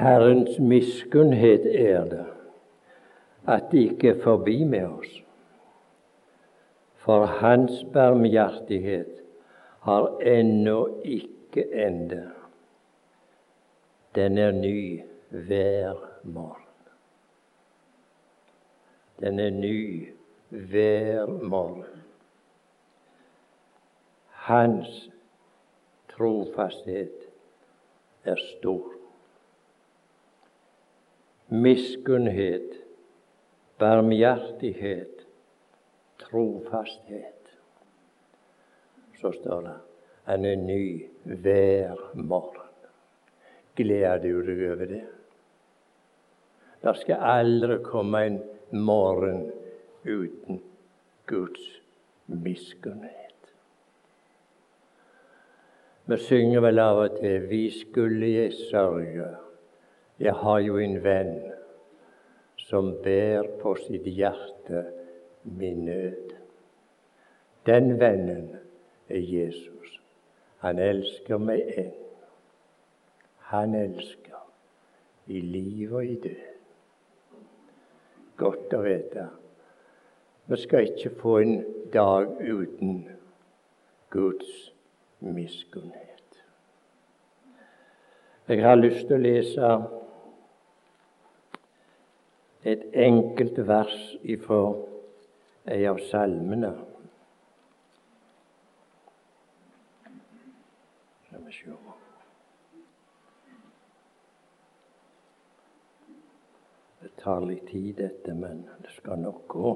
Herrens miskunnhet er det at det ikke er forbi med oss. For Hans barmhjertighet har ennå ikke ende. Den er ny hver morgen. Den er ny hver morgen. Hans trofasthet er stor. Miskunnhet, barmhjertighet, trofasthet. Så står det han er ny hver morgen. Gleder du deg over det? Det skal aldri komme en morgen uten Guds miskunnhet. Vi synger vel av og til 'Vi skulle jeg sørge'. Jeg har jo en venn som bærer på sitt hjerte min nød. Den vennen er Jesus. Han elsker meg enn. Han elsker i liv og i død. Godt å vite. Vi skal ikke få en dag uten Guds miskunnhet. Jeg har lyst til å lese et enkelt vers ifra ei av salmene. Det tar litt tid, dette, men det skal nok gå.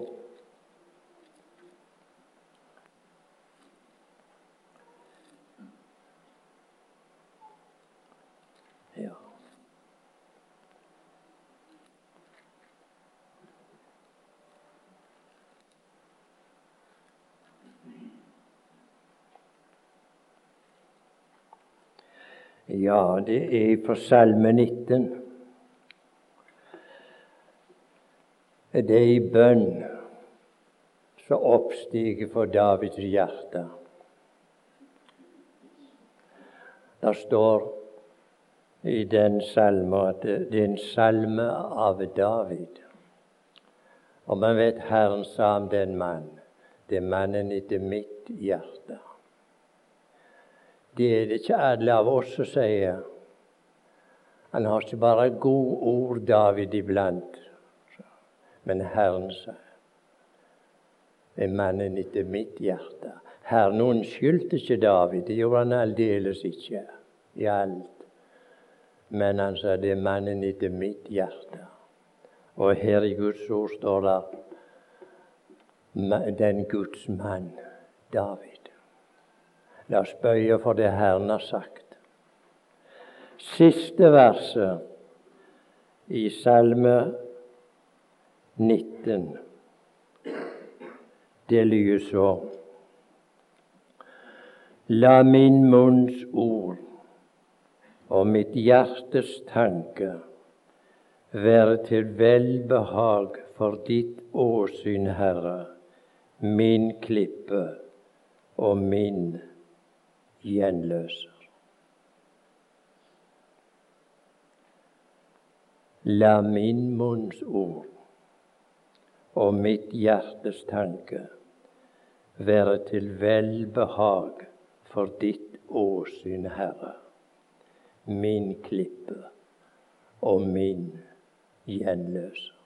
Ja, det er fra Salme 19. Det er i bønn som oppstiger for Davids hjerte. Det står i den salmen at det er en salme av David. Og man vet Herren sa om den mann, det er mannen etter mitt hjerte. Det er det ikke alle av oss som sier. Han har ikke bare gode ord, David, iblant. Men Herren sier er mannen etter mitt hjerte. Herren unnskyldte ikke David, det gjorde han aldeles ikke i alt. Men han sa det er mannen etter mitt hjerte. Og her i Guds ord står det den Guds mann, David. La oss bøye for det Herren har sagt. Siste verset i Salme 19, det lyder så La min munns ord og mitt hjertes tanke være til velbehag for ditt åsyn, Herre, min klippe og min gjenløser. La min munns ord og mitt hjertes tanke være til velbehag for ditt åsyn, Herre, min klippe og min gjenløser.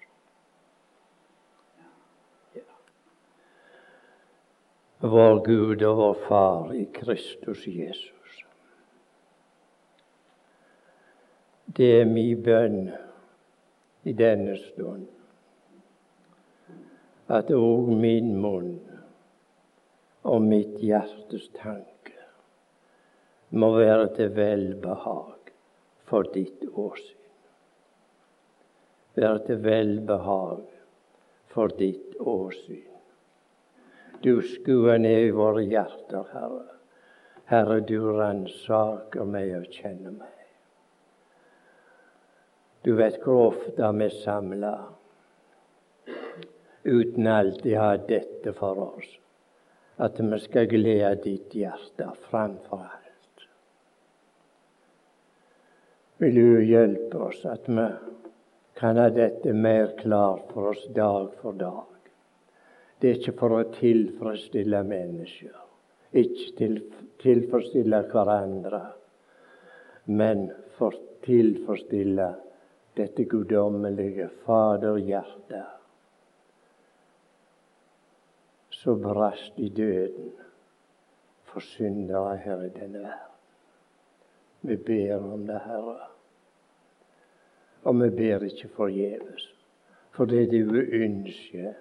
Vår Gud og vår Far i Kristus Jesus. Det er min bønn i denne stund at òg min munn og mitt hjertes tanke må være til velbehag for ditt åsyn. Være til velbehag for ditt åsyn. Du skuer ned i våre hjerter, Herre. Herre, du ransaker meg og kjenner meg. Du vet hvor ofte vi samler uten alltid ha dette for oss, at vi skal glede ditt hjerte framfor alt. vil du hjelpe oss at vi kan ha dette mer klart for oss dag for dag. Det er ikke for å tilfredsstille mennesker, ikke til, tilfredsstille hverandre, men for å tilfredsstille dette guddommelige Faderhjertet som brast i døden for syndere her i denne verden. Vi ber om det, Herre. Og vi ber ikke forgjeves. For det du ønsker,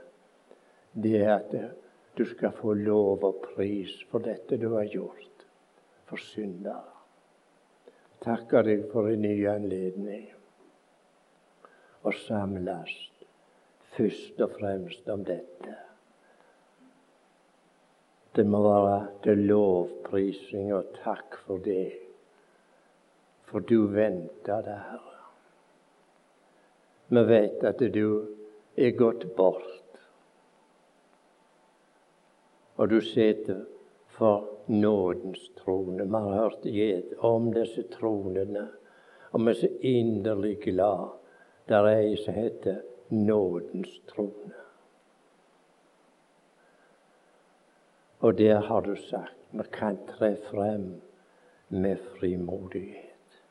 det er at du skal få lov og pris for dette du har gjort for syndere. Takker deg for en ny anledning å samles først og fremst om dette. Det må være til lovprising og takk for det, for du venter det, Herre. Vi vet at du er gått bort, og du sitter for nådens trone. Vi har hørt om disse tronene, og vi er så inderlig glad. Der er ei som heter nådens trone. Og der har du sagt vi kan tre frem med frimodighet.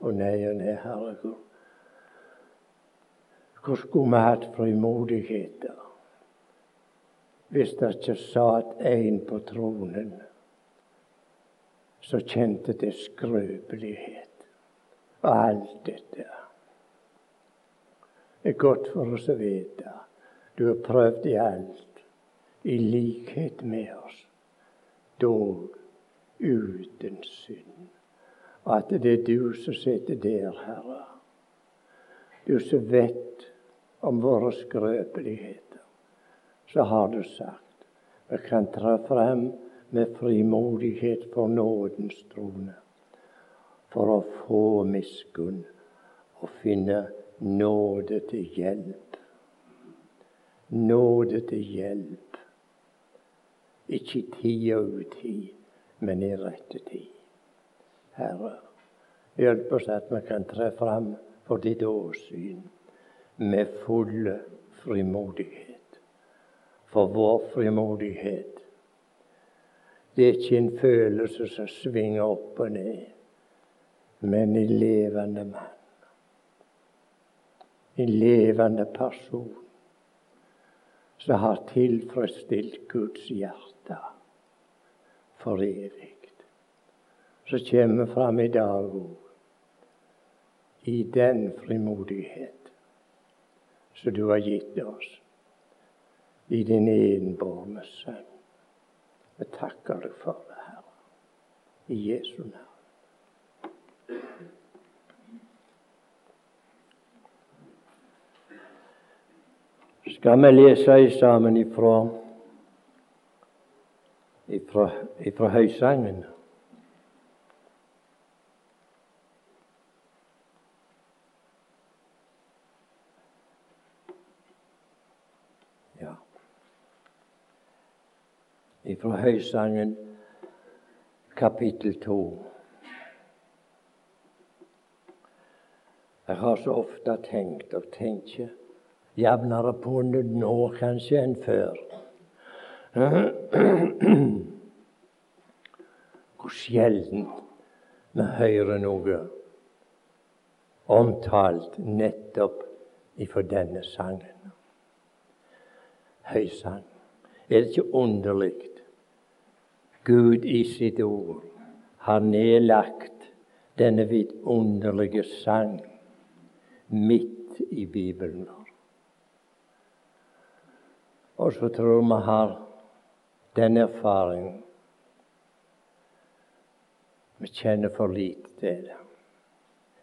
Og nei og nei, Herregud, hvor, skulle vi hatt frimodighet da? Hvis det ikke satt en på tronen som kjente til skrøpelighet og alt dette. Det er godt for oss å vite. Du har prøvd i alt i likhet med oss, dog uten synd. At det er du som sitter der, Herre. Du som vet om vår skrøpeligheter. Så har du sagt vi kan tre frem med frimodighet for nådens trone. For å få miskunn og finne nåde til hjelp. Nåde til hjelp ikke i tid og utid, men i rette tid. Herre, hjelp oss at vi kan tre fram for ditt åsyn med full frimodighet. For vår frimodighet, det er ikke en følelse som svinger opp og ned, men en levende mann. En levende person som har tilfredsstilt Guds hjerte for evig. Som kommer fram i dag òg i den frimodighet som du har gitt oss i din enbårne sønn. Vi takker deg for det, Herre, i Jesu navn. Skal vi lese sammen ifra ifra, ifra Høysangen. Ja. Ifra Høysangen kapittel to. Jeg har så ofte tenkt og tenker jevnere på det nå kanskje enn før. Hvor sjelden vi hører noe omtalt nettopp ifra denne sangen. Høysang. Er det ikke underlig? Gud i sitt ord har nedlagt denne vidunderlige sang midt i Bibelen. Og så tror vi har den erfaringen. Vi kjenner for lite til det.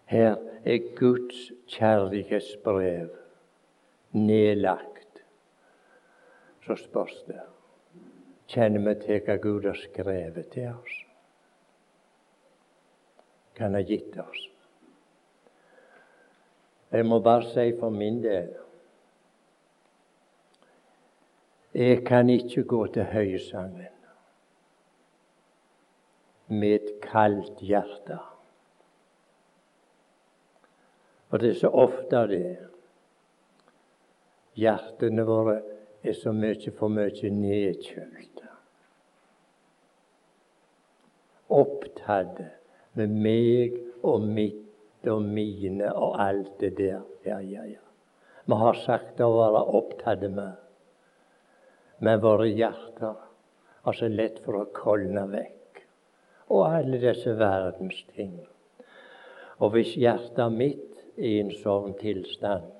Her er Guds kjærlighetsbrev nedlagt. Så spørs det kjenner vi til hva Gud har skrevet til oss. Hva han har gitt oss. Jeg må bare si for min del Jeg kan ikke gå til høysangen med et kaldt hjerte. Og det er så ofte det. Hjertene våre er så mye for mye nedkjølte. Opptatt med meg og mitt og mine og alt det der. Ja, ja, ja. Vi har sagt å være opptatt med. Men våre hjerter har så lett for å kolne vekk. Og alle disse verdens ting. Og hvis hjertet mitt er i en sånn tilstand,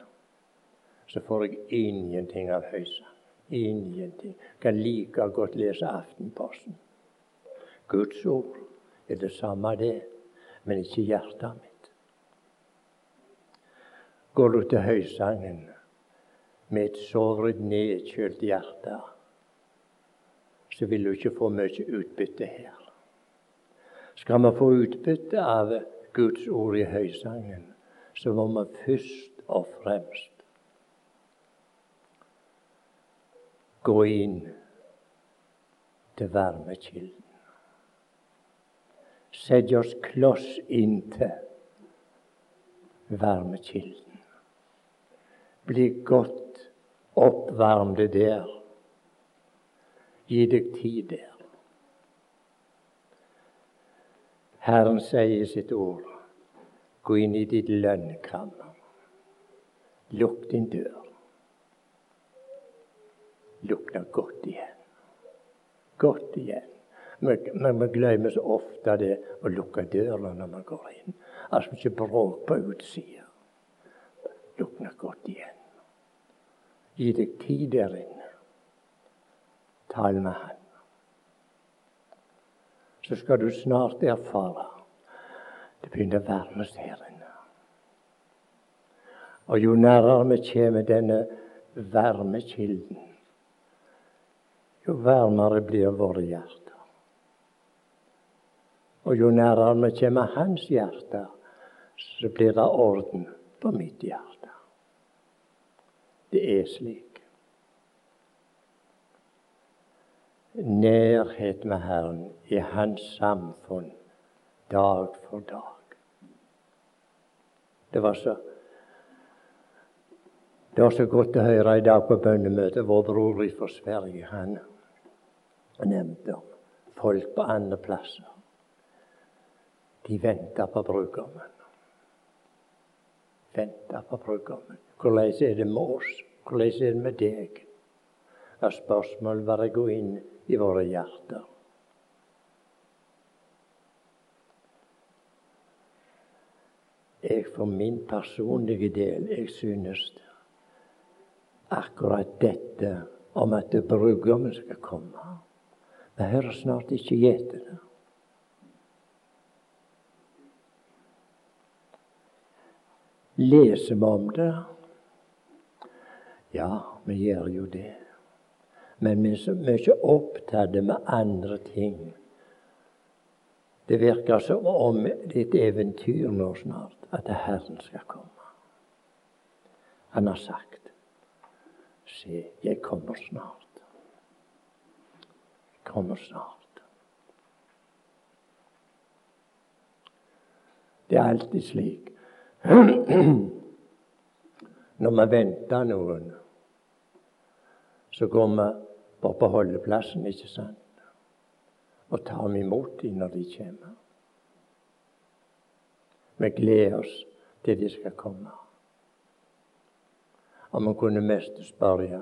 så får jeg ingenting av høysa. Ingenting. Kan like godt lese Aftenposten. Guds ord er det samme, det, men ikke hjertet mitt. Går du til høysangen med et såret, nedkjølt hjerte, så vil du ikke få mye utbytte her. Skal vi få utbytte av Guds ord i høysangen, så må vi først og fremst gå inn til varmekilden. Sette oss kloss inntil varmekilden. Bli godt oppvarmde der. Gi deg tid der. Herren sier i sitt ord Gå inn i ditt lønnkammer. Lukk din dør. Lukk godt igjen. Godt igjen. Men vi glemmer så ofte det å lukke døra når vi går inn. Altså ikke bråk på utsida. Lukk den godt igjen. Gi deg tid der inne. Tal med Han. Så skal du snart erfare det begynner å varmes her inne. Og jo nærmere vi kommer denne varmekilden, jo varmere blir våre hjerter. Og jo nærmere vi kommer hans hjerte, så blir det orden på mitt hjerte. Det er slik. Nærhet med Herren i Hans samfunn dag for dag. Det var så det var så godt å høre i dag på bønnemøtet. Vår bror fra Sverige han nevnte om folk på andre plasser. De venter på brudgommen. Venter på brudgommen. Hvordan er det med oss? Hvordan er det med deg? Ja, spørsmål bare gå inn i våre hjerter. jeg for min personlige del jeg synes akkurat dette om at brudgommen skal komme Vi hører snart ikke gjete det. Leser vi om det? Ja, vi gjør jo det. Men vi er mye opptatt med andre ting det virker som om det er et eventyr nå snart, at Herren skal komme. Han har sagt, 'Se, jeg kommer snart'. Jeg kommer snart. Det er alltid slik. Når vi venter noen, så går vi bare på holdeplassen, ikke sant? og tar dem imot dem når de kommer. Vi gleder oss til de skal komme. Og vi kunne mest spørre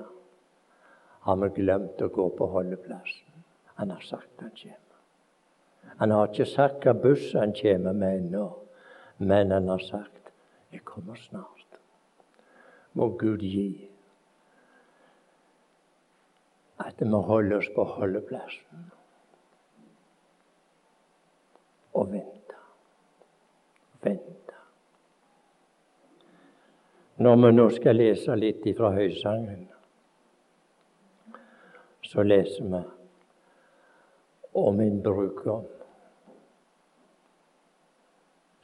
har vi glemt å gå på holdeplassen. Han har sagt han kommer. Han har ikke sagt hva buss han kommer med ennå, men han har sagt 'Jeg kommer snart'. Må Gud gi at vi holder oss på holdeplassen og vente. Vente. Når vi nå skal lese litt ifra Høysangen, så leser vi om en brudgom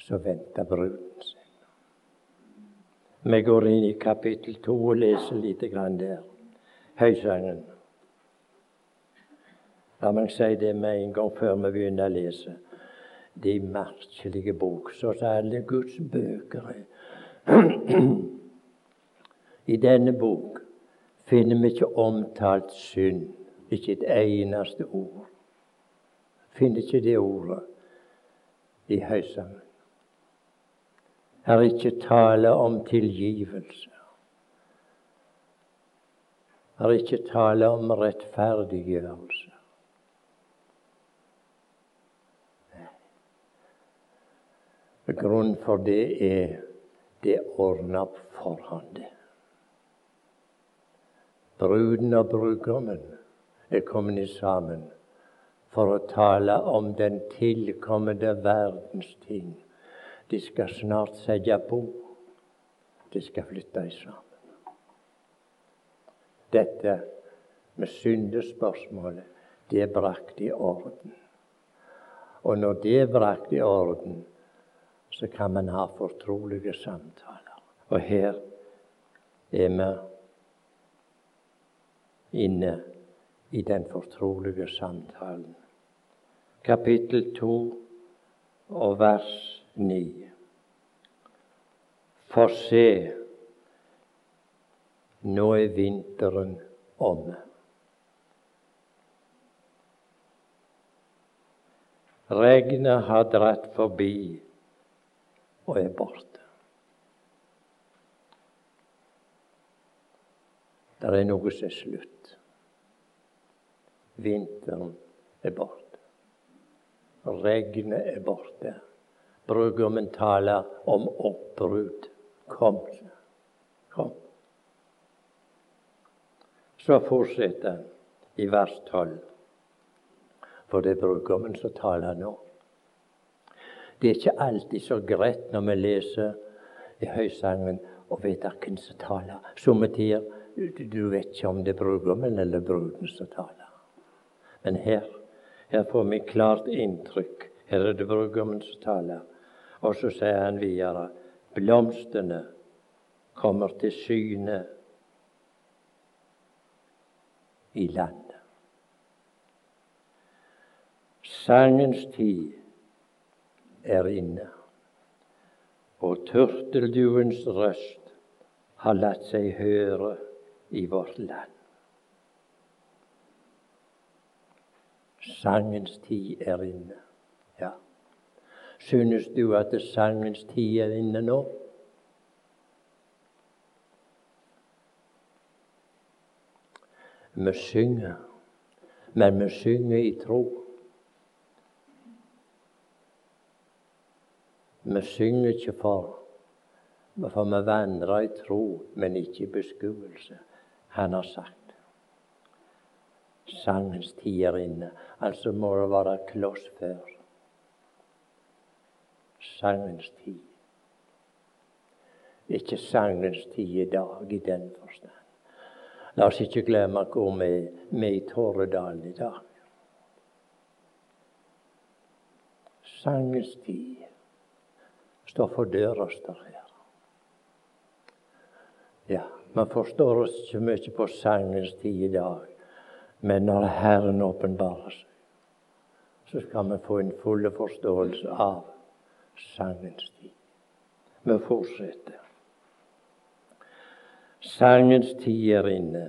som venter bruden sin. Vi går inn i kapittel to og leser lite grann der. Høysangen. La meg si det med en gang før vi begynner å lese de merkelige bok, så alle Guds bøker er. I denne bok finner vi ikke omtalt synd, ikke et eneste ord. Finner ikke det ordet i Høysangen. Er ikke tale om tilgivelse. Er ikke tale om rettferdiggjørelse. Grunnen for det er det ordna på forhånd. Bruden og brudgommen er kommet sammen for å tale om den tilkommende verdens ting. De skal snart sette bo. De skal flytte sammen. Dette med syndespørsmålet, det er brakt i orden. Og når det er brakt i orden, så kan man ha fortrolige samtaler. Og her er vi inne i den fortrolige samtalen. Kapittel 2 og vers 9. For se, nå er vinteren omme. Regnet har dratt forbi og er borte. Det er noe som er slutt. Vinteren er borte. Regnet er borte. Brudgommen taler om oppbrudd. Kom, kom. Så fortsetter han i vers 12. For det er brudgommen som taler nå. Det er ikke alltid så greit når vi leser i Høysangen og vet hvem som taler. Somme tider du vet ikke om det er brudgommen eller bruden som taler. Men her, her får vi klart inntrykk. Her er det brudgommen som taler. Og så sier han videre blomstene kommer til syne i landet. Sangens tid er inne. Og turtelduens røst har latt seg høre i vårt land. Sangens tid er inne. Synes du at sangens tid er inne nå? Vi synger, men vi synger i tro. Vi synger ikke for for vi vandrer i tro, men ikke i beskuelse. Han har sagt sangens tid er inne. Altså må det være kloss før. Sangens tid. Ikke sangens tid i dag i den forstand. La oss ikke glemme hvor vi er i Torredalen i dag. Sangens tid står for døra, står her. Ja, man forstår oss ikke mye på sangens tid i dag, men når Herren åpenbarer seg, så skal vi få en full forståelse av sangens tid. Vi fortsetter. Sangens tid er inne,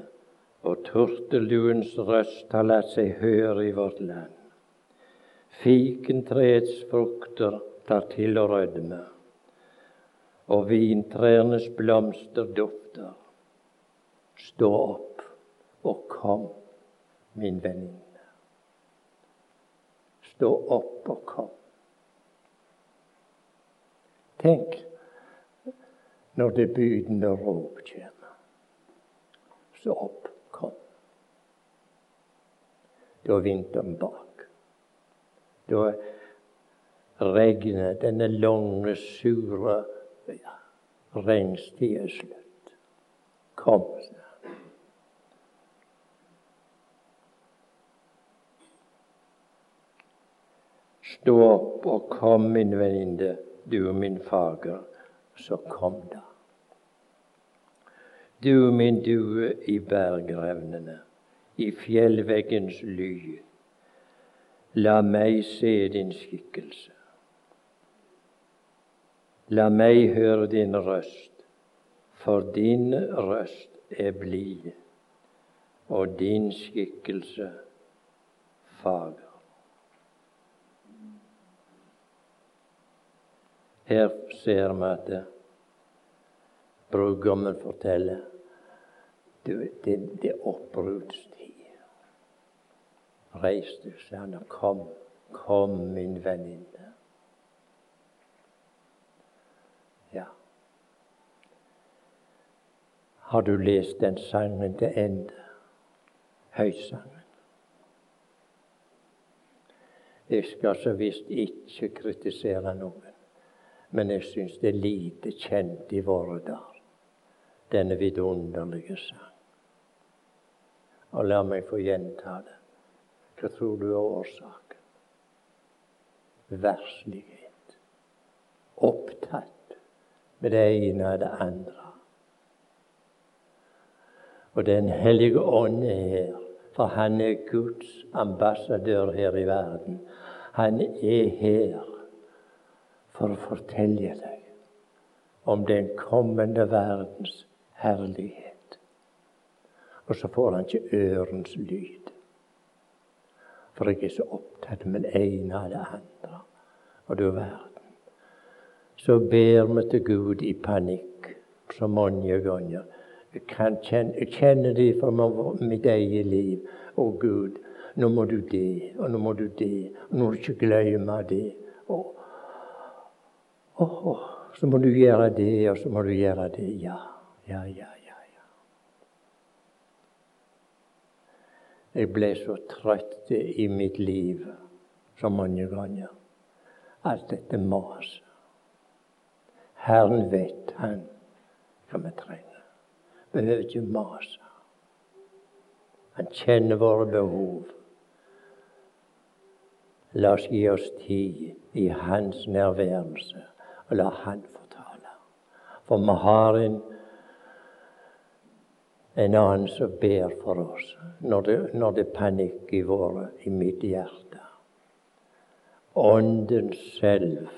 og turtelduens røst har latt seg høre i vårt land. Fikentreets frukter tar til å rødme og vintrærnes blomster dufter. Stå opp og kom, min venninne. Stå opp og kom. Tenk når det bydende råp kommer. Så opp, kom. Da er vinteren bak. Da er regnet, denne lange, sure ja, regnstid er slutt. Kom, Stå opp og kom, min venninne, du min fager. Så kom da. Du min due i bergrevnene, i fjellveggens ly. La meg se din skikkelse. La meg høre din røst, for din røst er blid, og din skikkelse fager. Her ser vi at brudgommen forteller det, er oppbruddstid. Reis deg, sa han, og kom. Kom, min venninne. Ja. Har du lest den sangen til ende? Høysangen. Jeg skal så visst ikke kritisere noen, men jeg syns det er lite kjent i våre dager, denne vidunderlige sang. Og la meg få gjenta det. Hva tror du er årsaken? Verslighet. Opptatt med det ene og det andre. Og Den hellige ånd er her, for han er Guds ambassadør her i verden. Han er her for å fortelle deg om den kommende verdens herlighet. Og så får han ikke ørens lyd. For jeg er så opptatt med det ene og det andre. Og du verden. Så ber vi til Gud i panikk så mange ganger. Jeg, kjenne, jeg kjenner det fra mitt eget liv. Å, Gud, nå må du det, og nå må du det, og nå må du ikke glemme det. Og, og, oh, så må du gjøre det, og så må du gjøre det. Ja, ja, ja, ja. ja. Jeg ble så trøtt i mitt liv så mange ganger. Alt dette maset. Herren vet, han hva vi trenger. Behøver ikke mase. Han kjenner våre behov. La oss gi oss tid i Hans nærværelse, og la Han fortale. For vi har en, en annen som ber for oss når det, når det er panikk i, våre, i mitt hjerte. Ånden selv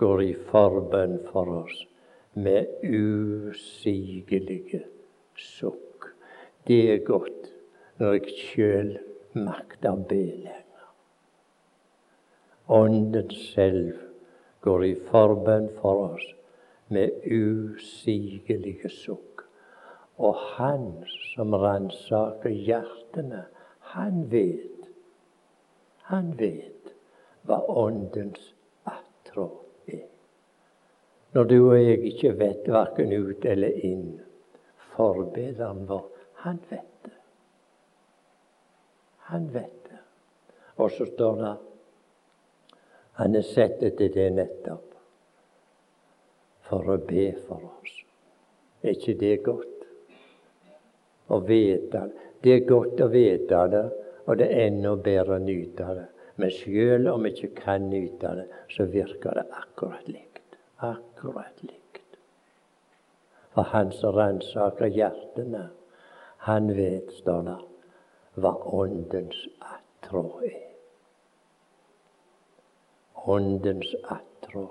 går i forbønn for oss med usigelige sukk. Det er godt når jeg sjøl makter be lenger. Ånden selv går i forbønn for oss med usigelige sukk. Og Han som ransaker hjertene, han vet, han vet hva Åndens attrå er. Når du og jeg ikke vet verken ut eller inn, forbederen vår, han vet det. Han vet det. Og så står det han er sett etter det nettopp for å be for oss. Er ikke det godt? Å vite det. Det er godt å vite det, og det er enda bedre å nyte det. Men sjøl om vi ikke kan nyte det, så virker det akkurat likt. Akkurat likt. For Han som ransaker hjertene, han vet, står det, hva Åndens attrå er. Åndens attrå.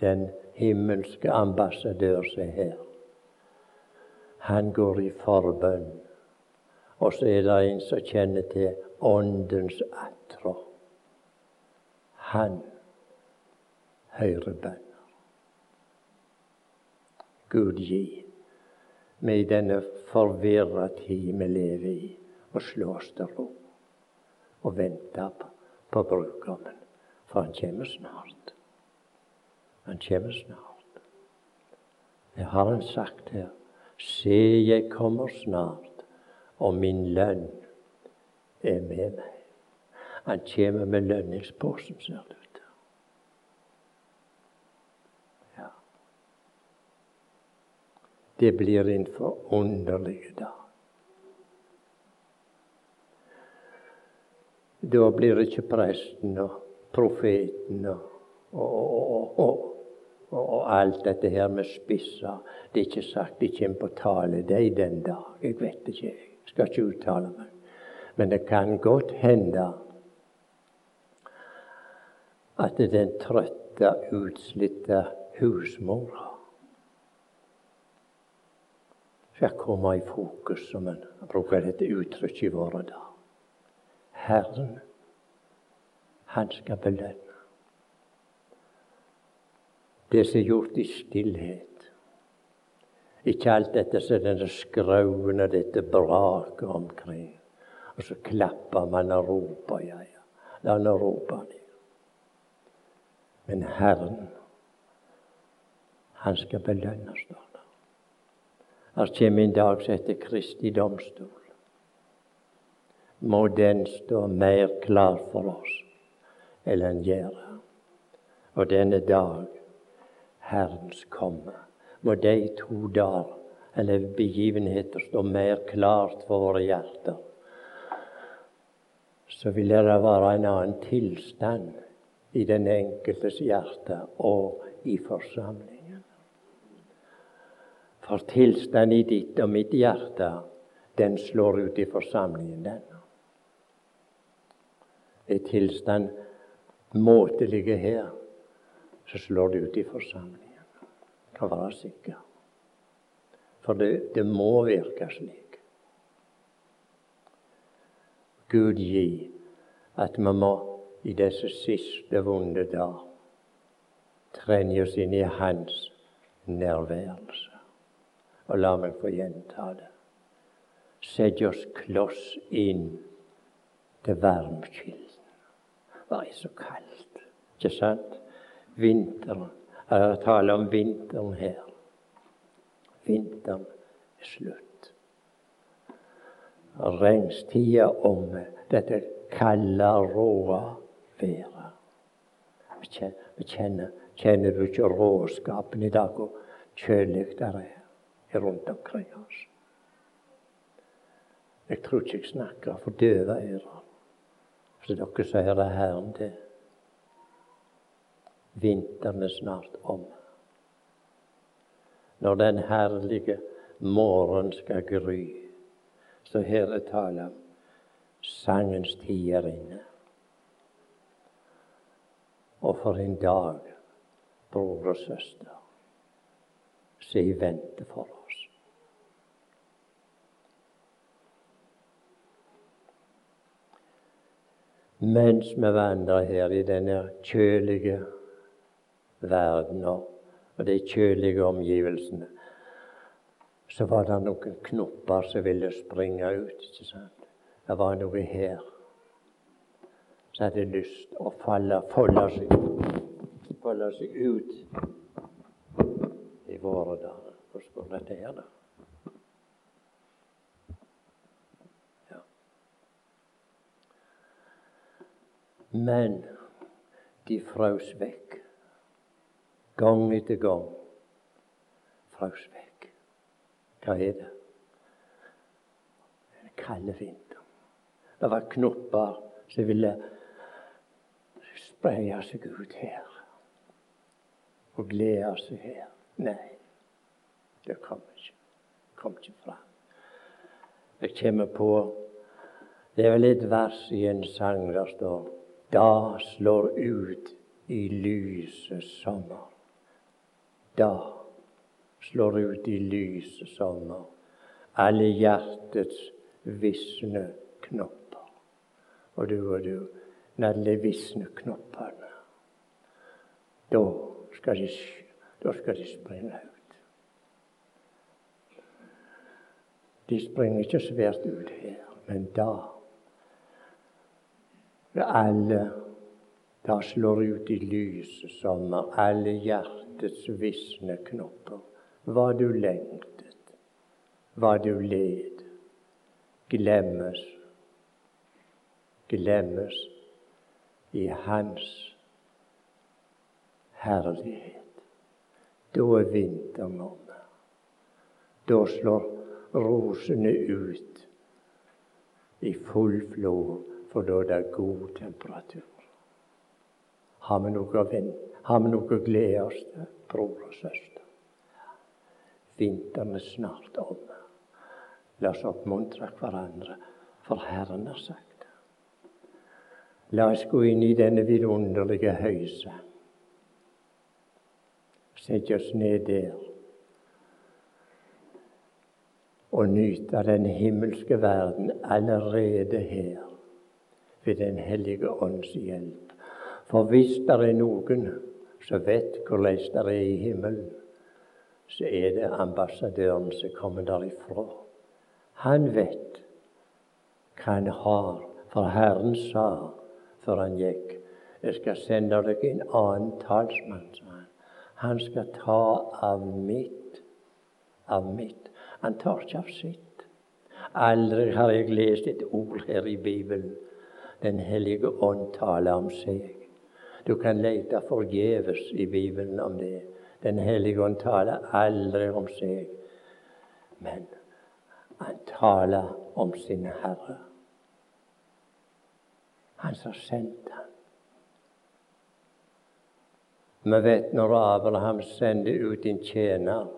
Den himmelske ambassadør som er her. Han går i forbønn. Og så er det en som kjenner til Åndens attrå. Han hører bønner. Gud gi meg i denne forvirra tid vi lever i, og slå oss til ro og vente på på brudgommen, for han kommer snart. Han kommer snart. Det har han sagt her. Se, jeg kommer snart, og min lønn er med meg. Han kommer med lønningsposen, ser du. Ja. Det blir en forunderlig dag. Da blir ikke presten og profeten og, og, og, og, alt dette her med spisser. Det er ikke sagt de kommer på tale, de den dag. Jeg vet ikke, jeg skal ikke uttale meg. Men det kan godt hende at den trøtte, utslitte husmora skal komme i fokus, som en bruker dette uttrykket i våre dager. Herren, han skal belønne. Det som er gjort i stillhet. Ikke alt dette som denne skrauen og dette braket omkring. Og så klapper man og roper, ja, ja. La nå rope de. Men Herren, han skal belønne, står det. Her kommer en dag som heter Kristi domstol. Må den stå mer klar for oss enn den gjør. Og denne dag, Herrens komme, må de to dager eller begivenheter stå mer klart for våre hjerter så vil det være en annen tilstand i den enkeltes hjerte og i forsamlingen. For tilstanden i ditt og mitt hjerte, den slår ut i forsamlingen, den. Er tilstand måtelige her, så slår det ut i forsamlingen. Kan være sikker. For det, det må virke slik. Gud gi at vi må i disse siste vonde dager trenge oss inn i Hans nærværelse. Og la meg få gjenta det. Sett oss kloss inn til varmkilden. Det er så kaldt, ikke sant? Vinteren. Jeg taler om vinteren her. Vinteren er slutt. Regnstida omme. Dette kalde, råe været. Kjenner, kjenner du ikke råskapen i dag, hvor kjølig det er rundt omkring oss? Jeg tror ikke jeg snakker for døve ører. Så dere som hører Herren til. Vinteren er snart om. Når den herlige morgen skal gry, så her er tale om sangens tid er inne. Og for en dag, bror og søster, som i vente for oss. Mens vi vandrer her i denne kjølige verden og de kjølige omgivelsene, så var det noen knopper som ville springe ut. ikke sant? Det var noe her som hadde lyst å falle, folde seg, folde seg ut i våre dager. Hvordan går dette her, da? Men de frøs vekk. Gang etter gang frøs vekk. Hva er det? Den kalde vind. Det var knopper som ville spreie seg ut her. Og glede seg her. Nei, det kom ikke. Kom ikke fram. Jeg kommer på Det er vel et vers i en sang der står Da slår ut i lyset sommer. Da slår ut i lyset sommer alle hjertets visne knopper. og du og du, alle visne knoppene, da skal de, da skal de springe ut. De springer ikke svært ut her, men da alle da slår ut i lyset sommer, alle hjertets visne knopper. Hva du lengtet, hva du led, glemmes glemmes i Hans herlighet. Da er vinteren omme. Da slår rosene ut i full flor, for da er det god temperatur. Har vi noe å, har vi noe å glede oss til, bror og søster? Vinteren er snart omme. La oss oppmuntre hverandre, for Herren har sagt det. La oss gå inn i denne vidunderlige høysa. Sette oss ned der og nyte den himmelske verden allerede her ved Den hellige ånds hjelp. For hvis det er noen som vet hvordan det er i himmelen, så er det ambassadøren som kommer derifra. Han vet hva han har, for Herren sa før han gikk jeg skal sende dere en annen talsmann, sa han. Han skal ta av mitt, av mitt. Han tar ikke av sitt. Aldri har jeg lest et ord her i Bibelen. Den hellige ånd taler om seg. Du kan lete forgjeves i Bibelen om det. Den hellige ånd taler aldri om seg. Men han taler om sin Herre. Han som sendte ham. Vi vet når Abraham sendte ut en tjener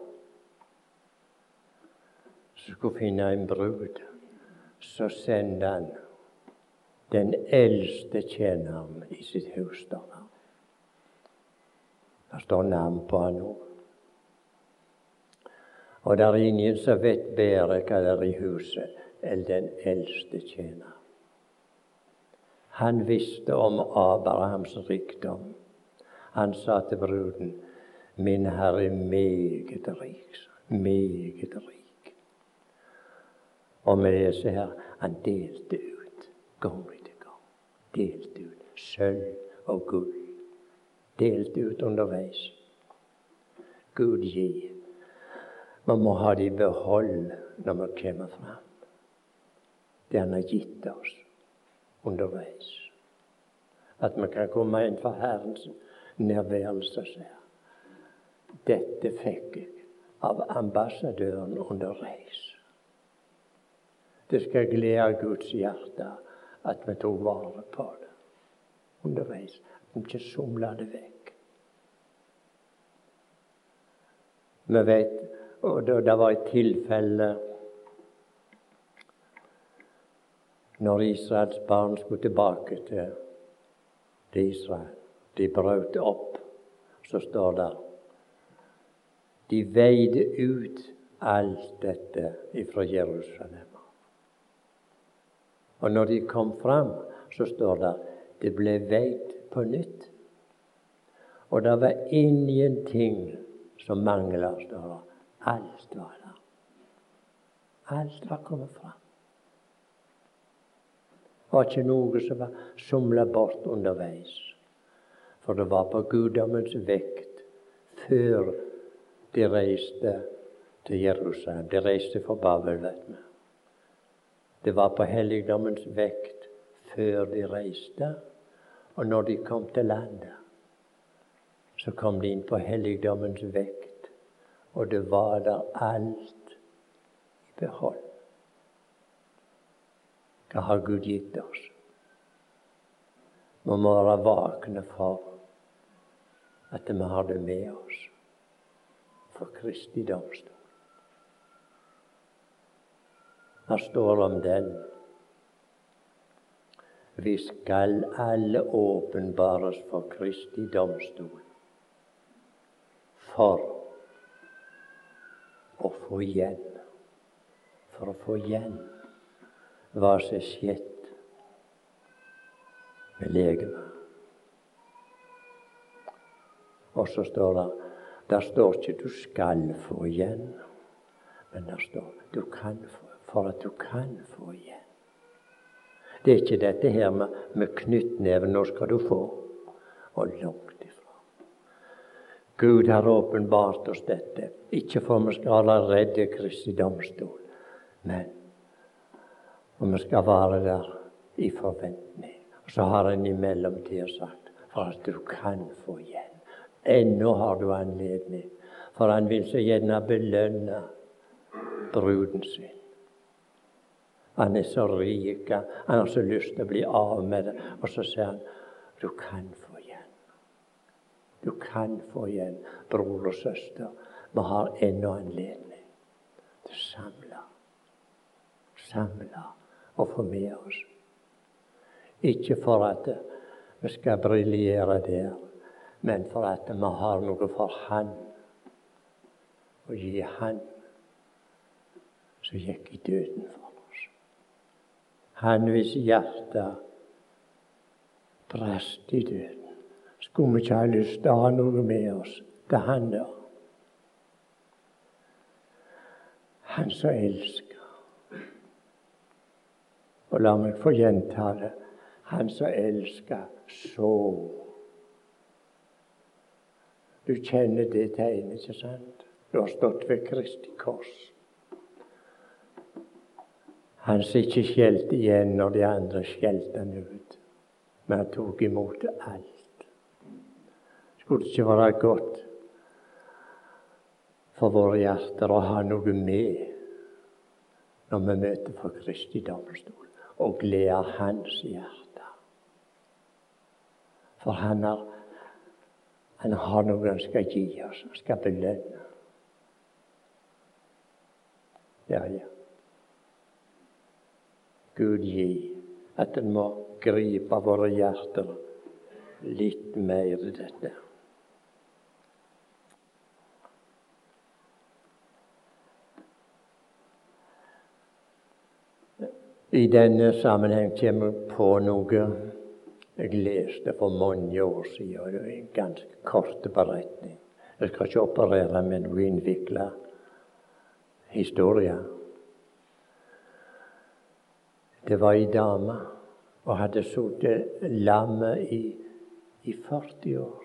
som skulle finne en brud, så sendte han den eldste tjeneren i sitt hus. Det står navn på han nå. Og det er ingen som vet bedre hva det er i huset, enn den eldste tjener. Han visste om Abrahams rikdom. Han sa til bruden, 'Min herre er meget rik', meget rik. Og vi leser her han delte ut gang. Delte ut sølv og gull. Delte ut underveis. Gud gi. Vi må ha det i behold når vi kommer fram. Det han har gitt oss underveis. At vi kan komme inn for Herrens nærværelse her. Dette fikk jeg av ambassadøren underveis. Det skal glede Guds hjerte at vi tok vare på det underveis. At vi ikke somla det vekk. Vi vet, og det var et tilfelle når Israels barn skulle tilbake til, til Israel. De brøt opp, så står det De veide ut alt dette ifra Jerusalem. Og når de kom fram, så står det det ble veid på nytt. Og det var ingenting som mangla, står det. Alt var der. Alt var kommet fram var ikke noe som var somla bort underveis. For det var på guddommens vekt før de reiste til Jerusalem. De reiste for Babel, vet vi. Det var på helligdommens vekt før de reiste. Og når de kom til landet, så kom de inn på helligdommens vekt. Og det var der alt i behold. Hva har Gud gitt oss? Vi må være våkne for at vi har det med oss for Kristi domstol. Her står om den. Vi skal alle åpenbares for Kristi domstol. For å få igjen. For å få igjen hva som er skjedd med legemet. Og så står det Der står ikke 'du skal få igjen', men der står 'du kan få', for at du kan få igjen. Det er ikke dette her med, med knyttneven 'nå skal du få', og langt ifra. Gud har åpenbart oss dette, ikke for vi skal være redde Kristi domstol, men og vi skal være der i forventning. Og så har en i mellomtida sagt for at du kan få igjen. Ennå har du anledning, for han vil så gjerne belønne bruden sin. Han er så rik, han har så lyst til å bli av med det. Og så sier han du kan få igjen. Du kan få igjen, bror og søster. Vi har ennå anledning til å samle. Samle og få med oss. Ikke for at vi skal briljere der, men for at vi har noe for Han. Å gi Han som gikk i døden for. Han hvis hjerte brast i døden. Skulle vi ikke ha lyst til å ha noe med oss til Han da? Han som elsker. Og la meg få gjenta det. Han som elsker så. Du kjenner det tegnet, ikke sant? Du har stått ved Kristi kors. Han som ikke skjelte igjen når de andre skjelte han ut, men han tok imot alt. Skulle det ikke være godt for våre hjerter å ha noe med når vi møter for Kristi domstol, og gleder hans hjerte. For han har, han har noe han skal gi oss, han skal belønne. Ja, ja. Gud gi at en må gripe våre hjerter litt mer i dette. I denne sammenheng kommer jeg på noe jeg leste for mange år siden. Det er en ganske kort beretning. Jeg skal ikke operere med noe innvikla historie. Det var ei dame og hadde sittet lammet i, i 40 år.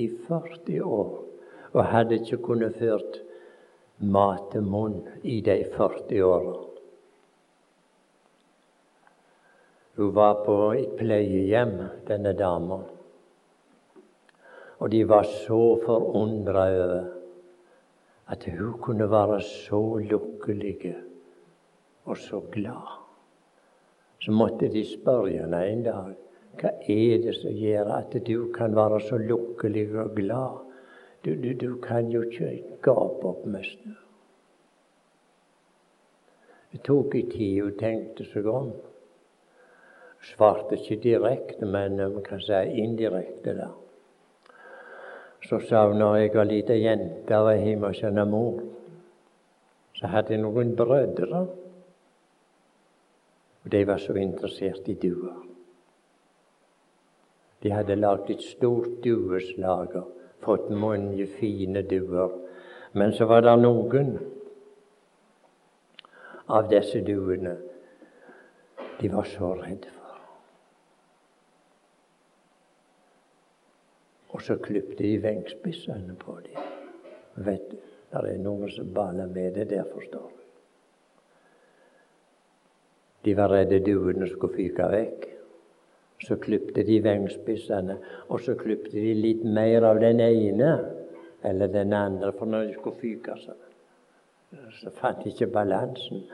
I 40 år. Og hadde ikke kunnet ført mat til munn i de 40 åra. Hun var på et pleiehjem, denne dama. Og de var så forundra over at hun kunne være så lykkelig og så glad. Så måtte de spørre henne en dag hva er det som gjør at du kan være så lukkelig og glad? Du, du, du kan jo ikke gape opp mest. Det tok en tid hun tenkte seg om svarte ikke direkte, men vi kan si indirekte. da. Så sa hun når jeg var lita jente og var hjemme hos mor, så hadde jeg noen brødre. Og de var så interessert i duer. De hadde lagd et stort dueslager, fått mange fine duer. Men så var det noen av disse duene de var så redde for. Og så klipte de vengspissene på dem. Vet du, det er noen som baler med det der, forstår du. De var redde duene skulle fyke vekk. Så klipte de vengspissene, og så klipte de litt mer av den ene eller den andre, for når de skulle fyke, så, så fant de ikke balansen.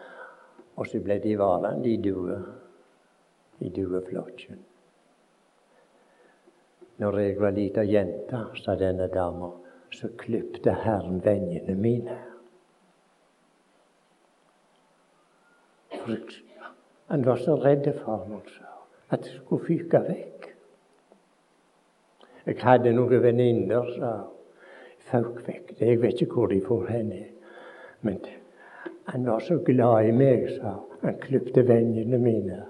Og så ble de varende i due, i dueflokken. Når jeg var lita jente, sa denne dama, så klipte Herren vennene mine. Han var så redd for meg, at det skulle fyke vekk. Jeg hadde noen venninner som føk vekk. Jeg vet ikke hvor de for henne. Men han var så glad i meg, sa han. klipte vennene mine.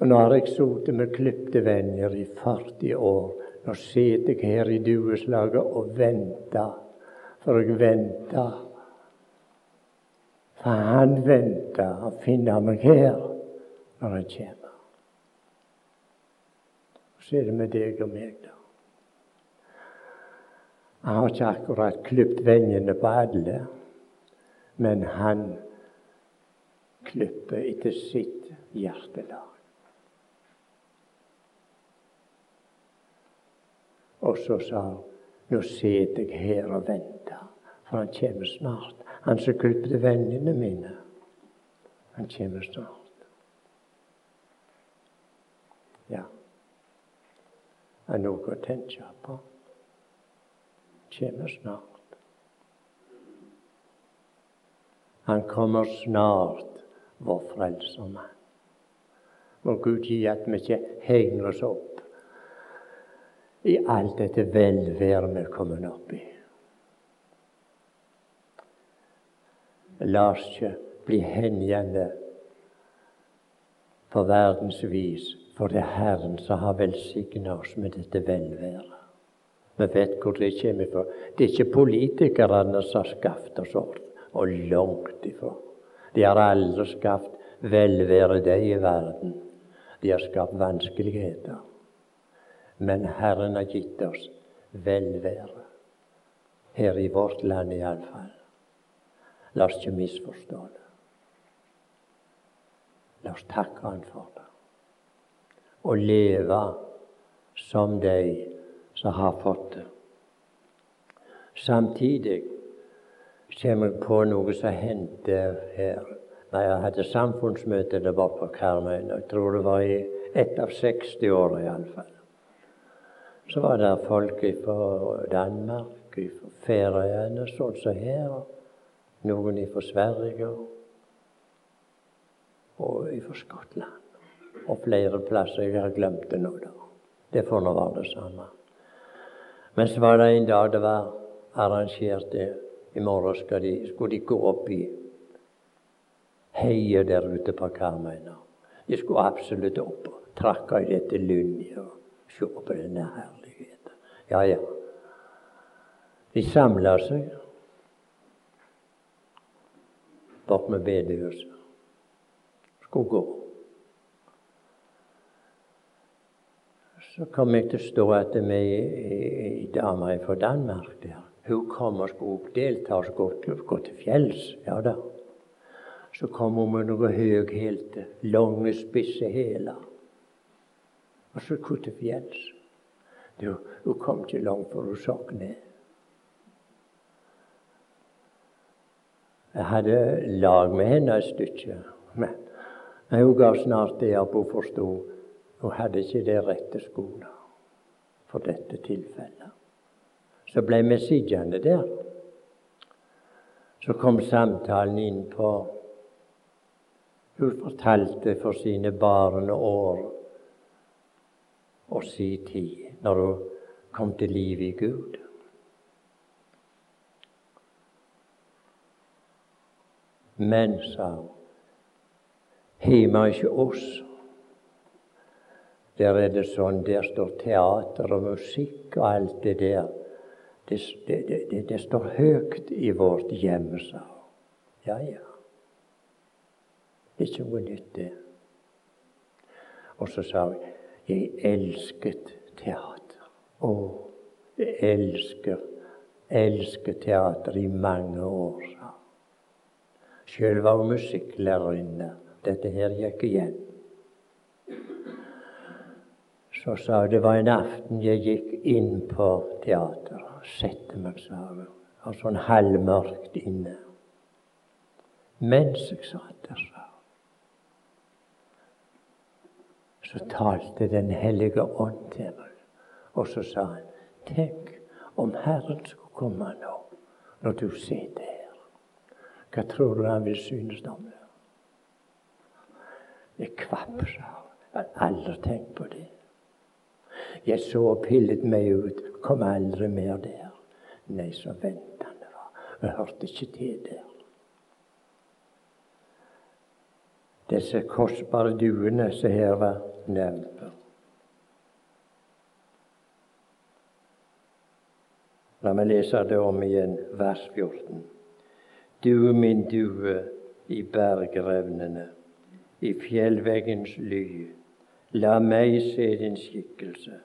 Og nå har jeg sittet med klipte venner i 40 år. Nå sitter jeg her i dueslaget og venter. For jeg venter. For han venter å finne meg her når han kommer. Så er det med deg og meg, da. Han har ikke akkurat klipt vennene på alle, men han klipper etter sitt hjertelag. Og så sa hun nå sitter jeg her og venter, for han kommer snart. Han som til vennene mine. Han kommer snart. Ja, det er noe å tenke på. Kommer snart. Han kommer snart, vår frelsermann. Må Gud gi at vi ikke henger oss opp i alt dette velværet vi er kommet opp i. La oss ikke bli hengjende på verdens vis, for det er Herren som har velsignet oss med dette velværet. Vi vet hvor det kommer fra. Det er ikke politikerne som har skapt oss opp, og langt ifra. De har aldri skapt velvære, de i verden. De har skapt vanskeligheter. Men Herren har gitt oss velvære. Her i vårt land iallfall. La oss ikke misforstå det. La oss takke Han for det. Og leve som de som har fått det. Samtidig kommer jeg på noe som hendte her. Når jeg hadde samfunnsmøte der var på Karmøy, jeg tror det var i ett av 60 år iallfall. Så var det folk fra Danmark, fra Færøyene, sånn som her. Noen ifra Sverige og ifra Skottland. Og flere plasser. Jeg har glemt det nå, da. Det får nå være det samme. Men så var det en dag det var arrangert det. I morgen de, skulle de gå opp i heiet der ute på Karmøyna. De skulle absolutt opp og trakke i dette lynnet og se på denne herligheten. Ja, ja. De samla seg bort med bedehuset. Skulle gå. Så kom jeg til å stå etter meg ei dame fra Danmark der. Hun kom og skulle delta og skulle gå til fjells. Ja da. Så kom hun med noen høghælte, lange, spisse hæler. Og så skulle til fjells. Hun kom ikke langt før hun sank ned. Jeg hadde lag med henne et stykke, men hun ga snart det opp. Hun forsto hun hadde ikke det rette skoene for dette tilfellet. Så ble vi sittende der. Så kom samtalen inn på Hun fortalte for sine barne år og si tid, når hun kom til liv i Gud. Men, sa han, hjemme ikke oss der er det sånn, der står teater og musikk og alt det der. Det, det, det, det står høyt i vårt hjem, sa hun. Ja, ja. Det er ikke noe nytt, det. Og så sa hun jeg elsket teater. Å, jeg elsker, elsker teater i mange år. Sjøl var hun musikklærerinne. Dette her gikk igjen. Så sa hun det var en aften jeg gikk inn på teateret. Sette meg, sa hun. Og sånn halvmørkt inne. Mens jeg satt der, sa hun, så talte Den hellige ånd til meg. Og så sa han, tenk om Herren skulle komme nå, når du sitter. Hva tror du han vil synes om det? Jeg kvapp, sa. Jeg har aldri tenkt på det. Jeg så og pillet meg ut, kom aldri mer der. Nei, så ventende var. Jeg hørte ikke til der. Disse kostbare duene som her var nevnt. La meg lese det om igjen, vers 14. Du min due i bergrevnene, i fjellveggens ly, la meg se din skikkelse.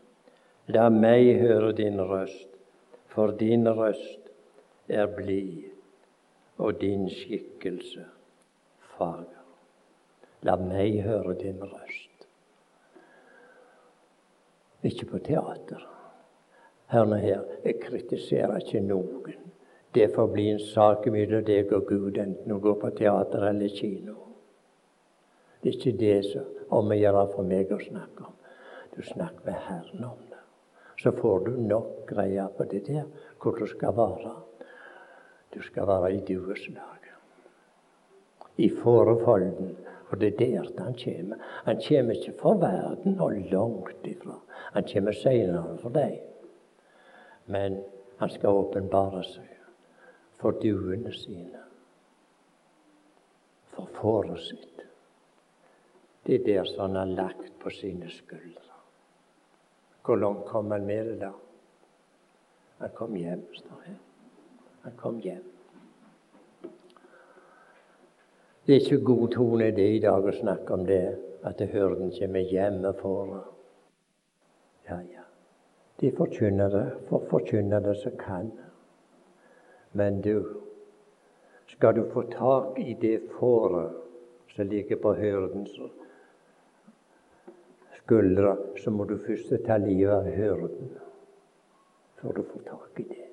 La meg høre din røst, for din røst er blid, og din skikkelse fager. La meg høre din røst. Ikke på teater. Hør nå her, jeg kritiserer ikke noen. Det får bli en sak mellom deg og Gud, enten du går på teater eller kino. Det er ikke det som om gjøre for meg å snakke om. Du snakker med Herren om det så får du nok greie på det der, hvor du skal være. Du skal være i dueslaget. I fårefolden For det er der han kommer. Han kommer ikke for verden og langt ifra. Han kommer senere for deg. Men han skal åpenbare seg for duene sine, for fåret sitt. Det er der som han har lagt på sine skuldre. Hvor langt kom han med det da? Han kom hjem, står det. Han kom hjem. Det er ikke god tone det i dag å snakke om det, at hyrden kommer hjemme for Ja, ja. De forkynner det, for forkynner det som kan. Men du, skal du få tak i det fåret som ligger på hyrdens skuldre, så må du først ta livet av hyrden før du får tak i det.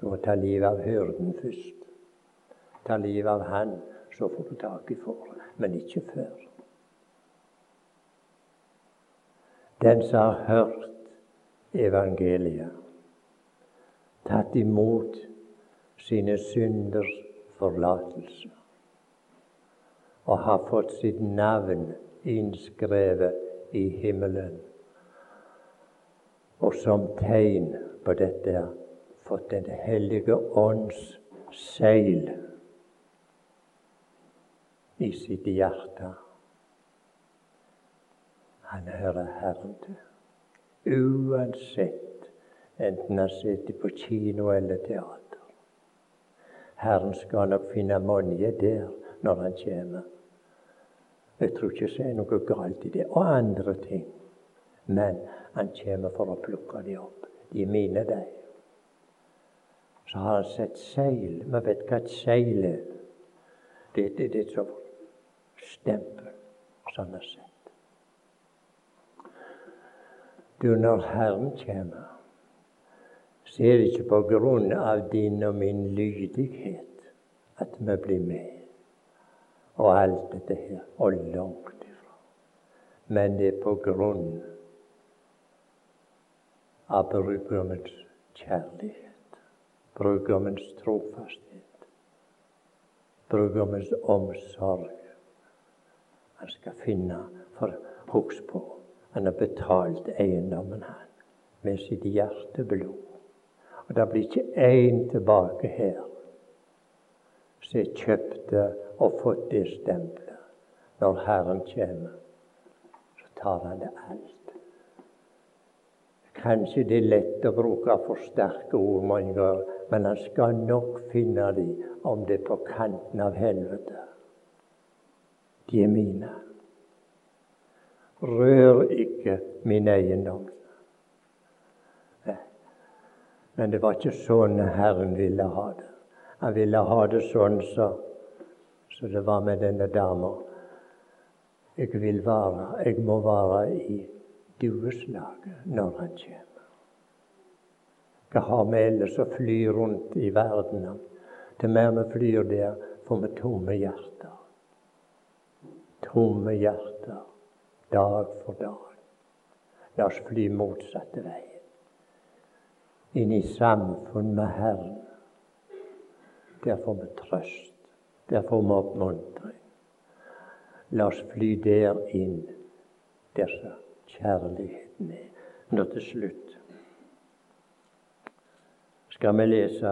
Du må ta livet av hyrden først. Ta livet av han, så får du tak i fåret. Men ikke før. Den som har hørt evangeliet, tatt imot sine synders forlatelse og har fått sitt navn innskrevet i himmelen. Og som tegn på dette fått Den hellige ånds seil i sitt hjerte. Han hører Herren til. Uansett enten han sitter på kino eller teater. Herren skal nok finne mange der når han kommer. Jeg tror ikke det er noe galt i det. Og andre ting. Men han kommer for å plukke dem opp. De er mine, de. Så har han sett seil. Vi vet hva et seil er. Det, er et stempel som han har sett. Du, når Herren kommer, så er det ikke på grunn av din og min lydighet at vi blir med. Og alt dette her. Og langt ifra. Men det er på grunn av brudgommens kjærlighet. Brudgommens trofasthet. Brudgommens omsorg. Han skal finne for Husk på han har betalt eiendommen, han, med sitt hjerteblod. Og det blir ikke én tilbake her som er kjøpte og fått det stempelet. Når Herren kommer, så tar han det alt. Kanskje det er lett å bruke for sterke ord mange ganger, men han skal nok finne dem om det er på kanten av helvete. De er mine. Rør ikke min eiendom. Men det var ikke sånn Herren ville ha det. Han ville ha det sånn så, så det var med denne dama. Jeg vil være, jeg må være i dueslaget når han kommer. Hva har vi ellers å fly rundt i verden? Det mer vi flyr der, får vi tomme hjerter. Tomme hjerter dag for dag. La oss fly motsatte veien. Inn i samfunn med Herren. Der får vi trøst. Der får vi oppmuntring. La oss fly der inn, der kjærligheten er. Nå til slutt skal vi lese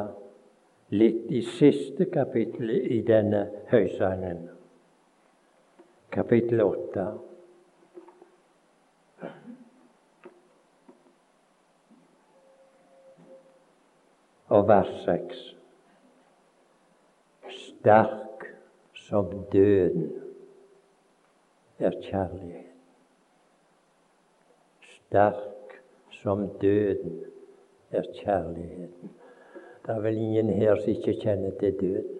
litt i siste kapittel i denne høysangen. Kapittel åtte. Og vers 6. Sterk som døden er kjærlighet. Sterk som døden er kjærligheten. Det er vel ingen her som ikke kjenner til døden.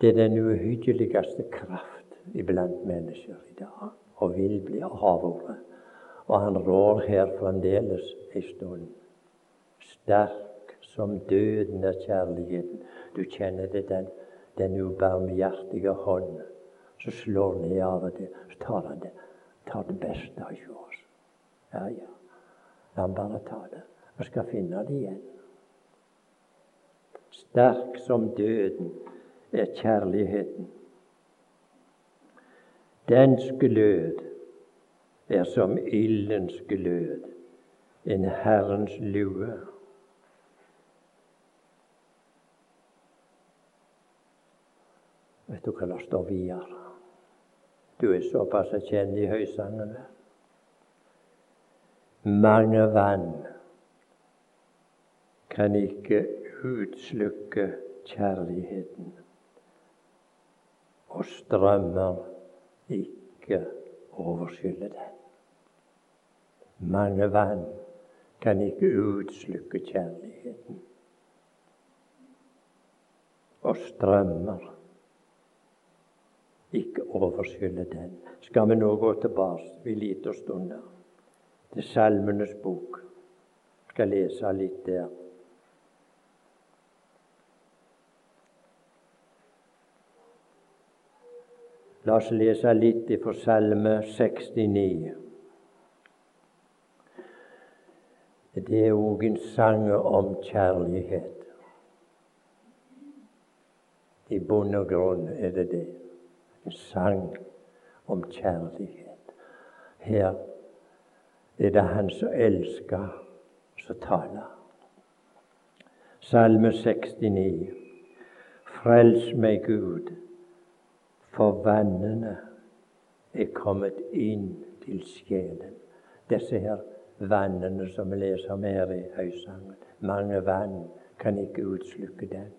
Det er den uhyggeligste kraft iblant mennesker i dag, og vil bli avværet. Og han rår her fremdeles en stund. Sterk som døden er kjærligheten. Du kjenner det, den, den ubarmhjertige hånd som slår ned av og til. Så tar han det, tar det beste av oss. Ja, ja. La han bare ta det. Vi skal finne det igjen. Sterk som døden er kjærligheten. Dens glød er som ildens glød, en Herrens lue. Vet du hva det står videre? Du er såpass kjent i høysangene. Mange vann kan ikke utslukke kjærligheten, og strømmer ikke overskylle den. Mange vann kan ikke utslukke kjærligheten, og strømmer ikke overforskylde den. Skal vi nå gå tilbake en lite stunder til Salmenes bok? Skal lese litt der. La oss lese litt fra Salme 69. Det er òg en sang om kjærlighet. I bunn og grunn er det det en sang om kjærlighet. Her er det Han som elsker, som taler. Salme 69. Frels meg, Gud, for vannene er kommet inn til sjelen. Disse her vannene som vi leser om her i Høysangen. Mange vann kan ikke utslukke den.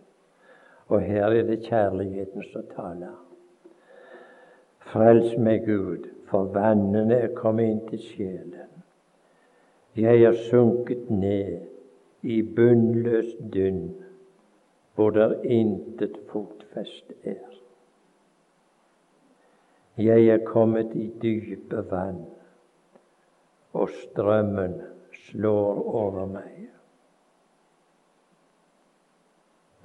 Og her er det kjærligheten som taler. Frels meg, Gud, for vannene er kommet inn til sjelen. Jeg er sunket ned i bunnløs dynn, hvor der intet fotfeste er. Jeg er kommet i dype vann, og strømmen slår over meg.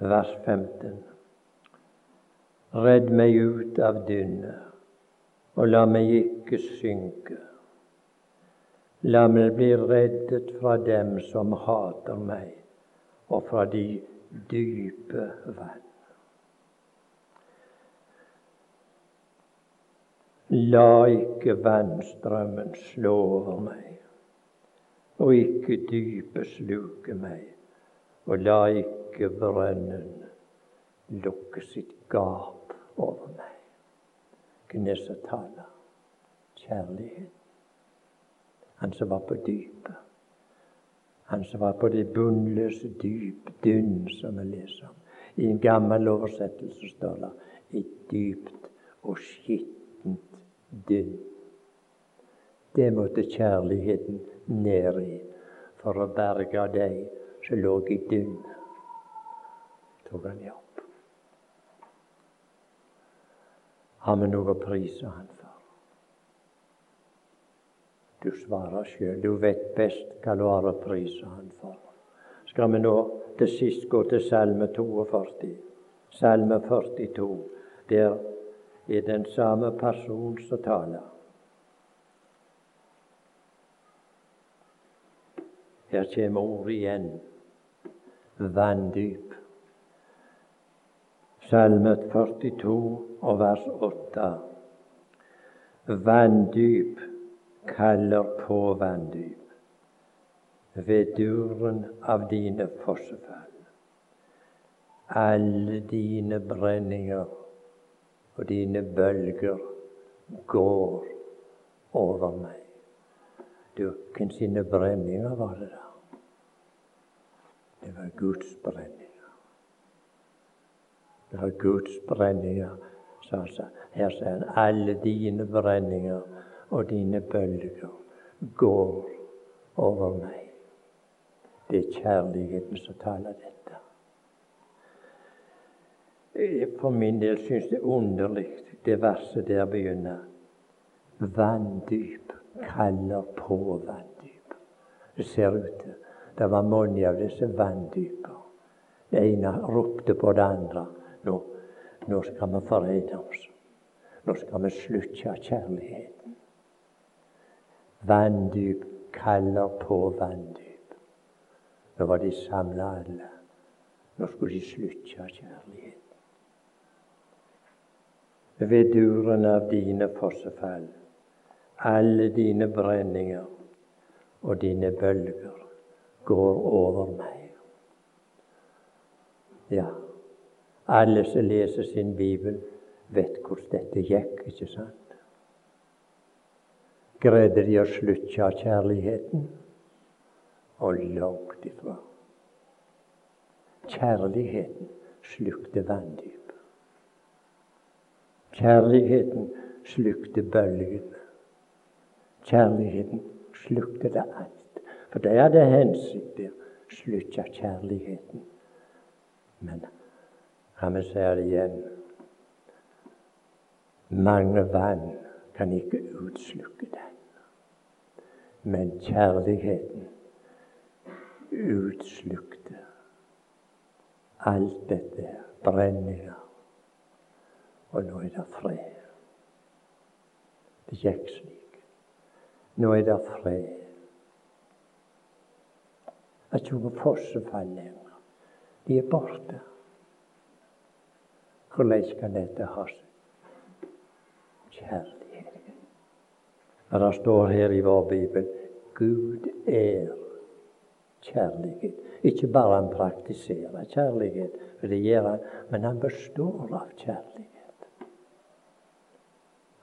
Vers 15. Redd meg ut av dynner og la meg ikke synke. La meg bli reddet fra dem som hater meg, og fra de dype vann. La ikke vannstrømmen slå over meg, og ikke dypet sluke meg, og la ikke brønnen lukke sitt gap over meg taler Kjærlighet. Han som var på dypet. Han som var på det bunnløse dyp, dynn, som vi leser om. I en gammel oversettelse står det et dypt og skittent dynn. Det måtte kjærligheten ned i for å berge deg som lå i dynn. Tok han i opp. Har vi noe å prise Han for? Du svarer sjøl. Du vet best hva du har å prise Han for. Skal vi nå til sist gå til Salme 42? Salme 42. Der er den samme person som taler. Her kommer ordet igjen. Vanndyp. Salme 42 og vers 8. Vanndyp kaller på vanndyp ved duren av dine fossefall. Alle dine brenninger og dine bølger går over meg. Du, hvem sine brenninger var det da? Det var Guds brenninger. Det var Guds brenninger, sa han. Her sier han alle dine brenninger og dine bølger går over meg. Det er kjærligheten som taler dette. For min del syns det er underlig det verset der begynner. Vanndyp kaller på vanndyp. Det ser ut til det var mange av disse vanndyper. Det ene ropte på det andre. Nå, nå skal vi forene oss. Nå skal vi slutte kjærligheten. Vanndyp kaller på vanndyp. Nå var de samla alle. Nå skulle de slutte kjærligheten. Ved duren av dine fossefall, alle dine brenninger og dine bølger går over meg. Ja, alle som leser sin bibel, vet hvordan dette gikk, ikke sant? Greide de å slutte kjærligheten? Og langt ifra. Kjærligheten slukte vanndyp. Kjærligheten slukte bølgene. Kjærligheten slukte det alt. For det hadde hensikt å slutte kjærligheten. Men kan så er det igjen mange vann kan ikke utslukke den. Men kjærligheten utslukte alt dette brenninger. Og nå er det fred. Det gikk slik. Nå er det fred. At ikke noe fossefall lenger. De er borte. Hvordan kan dette ha seg? Kjærlighet. Det står her i vår bibel Gud er kjærlighet. Ikke bare han praktiserer kjærlighet, for det gjør han, men han består av kjærlighet.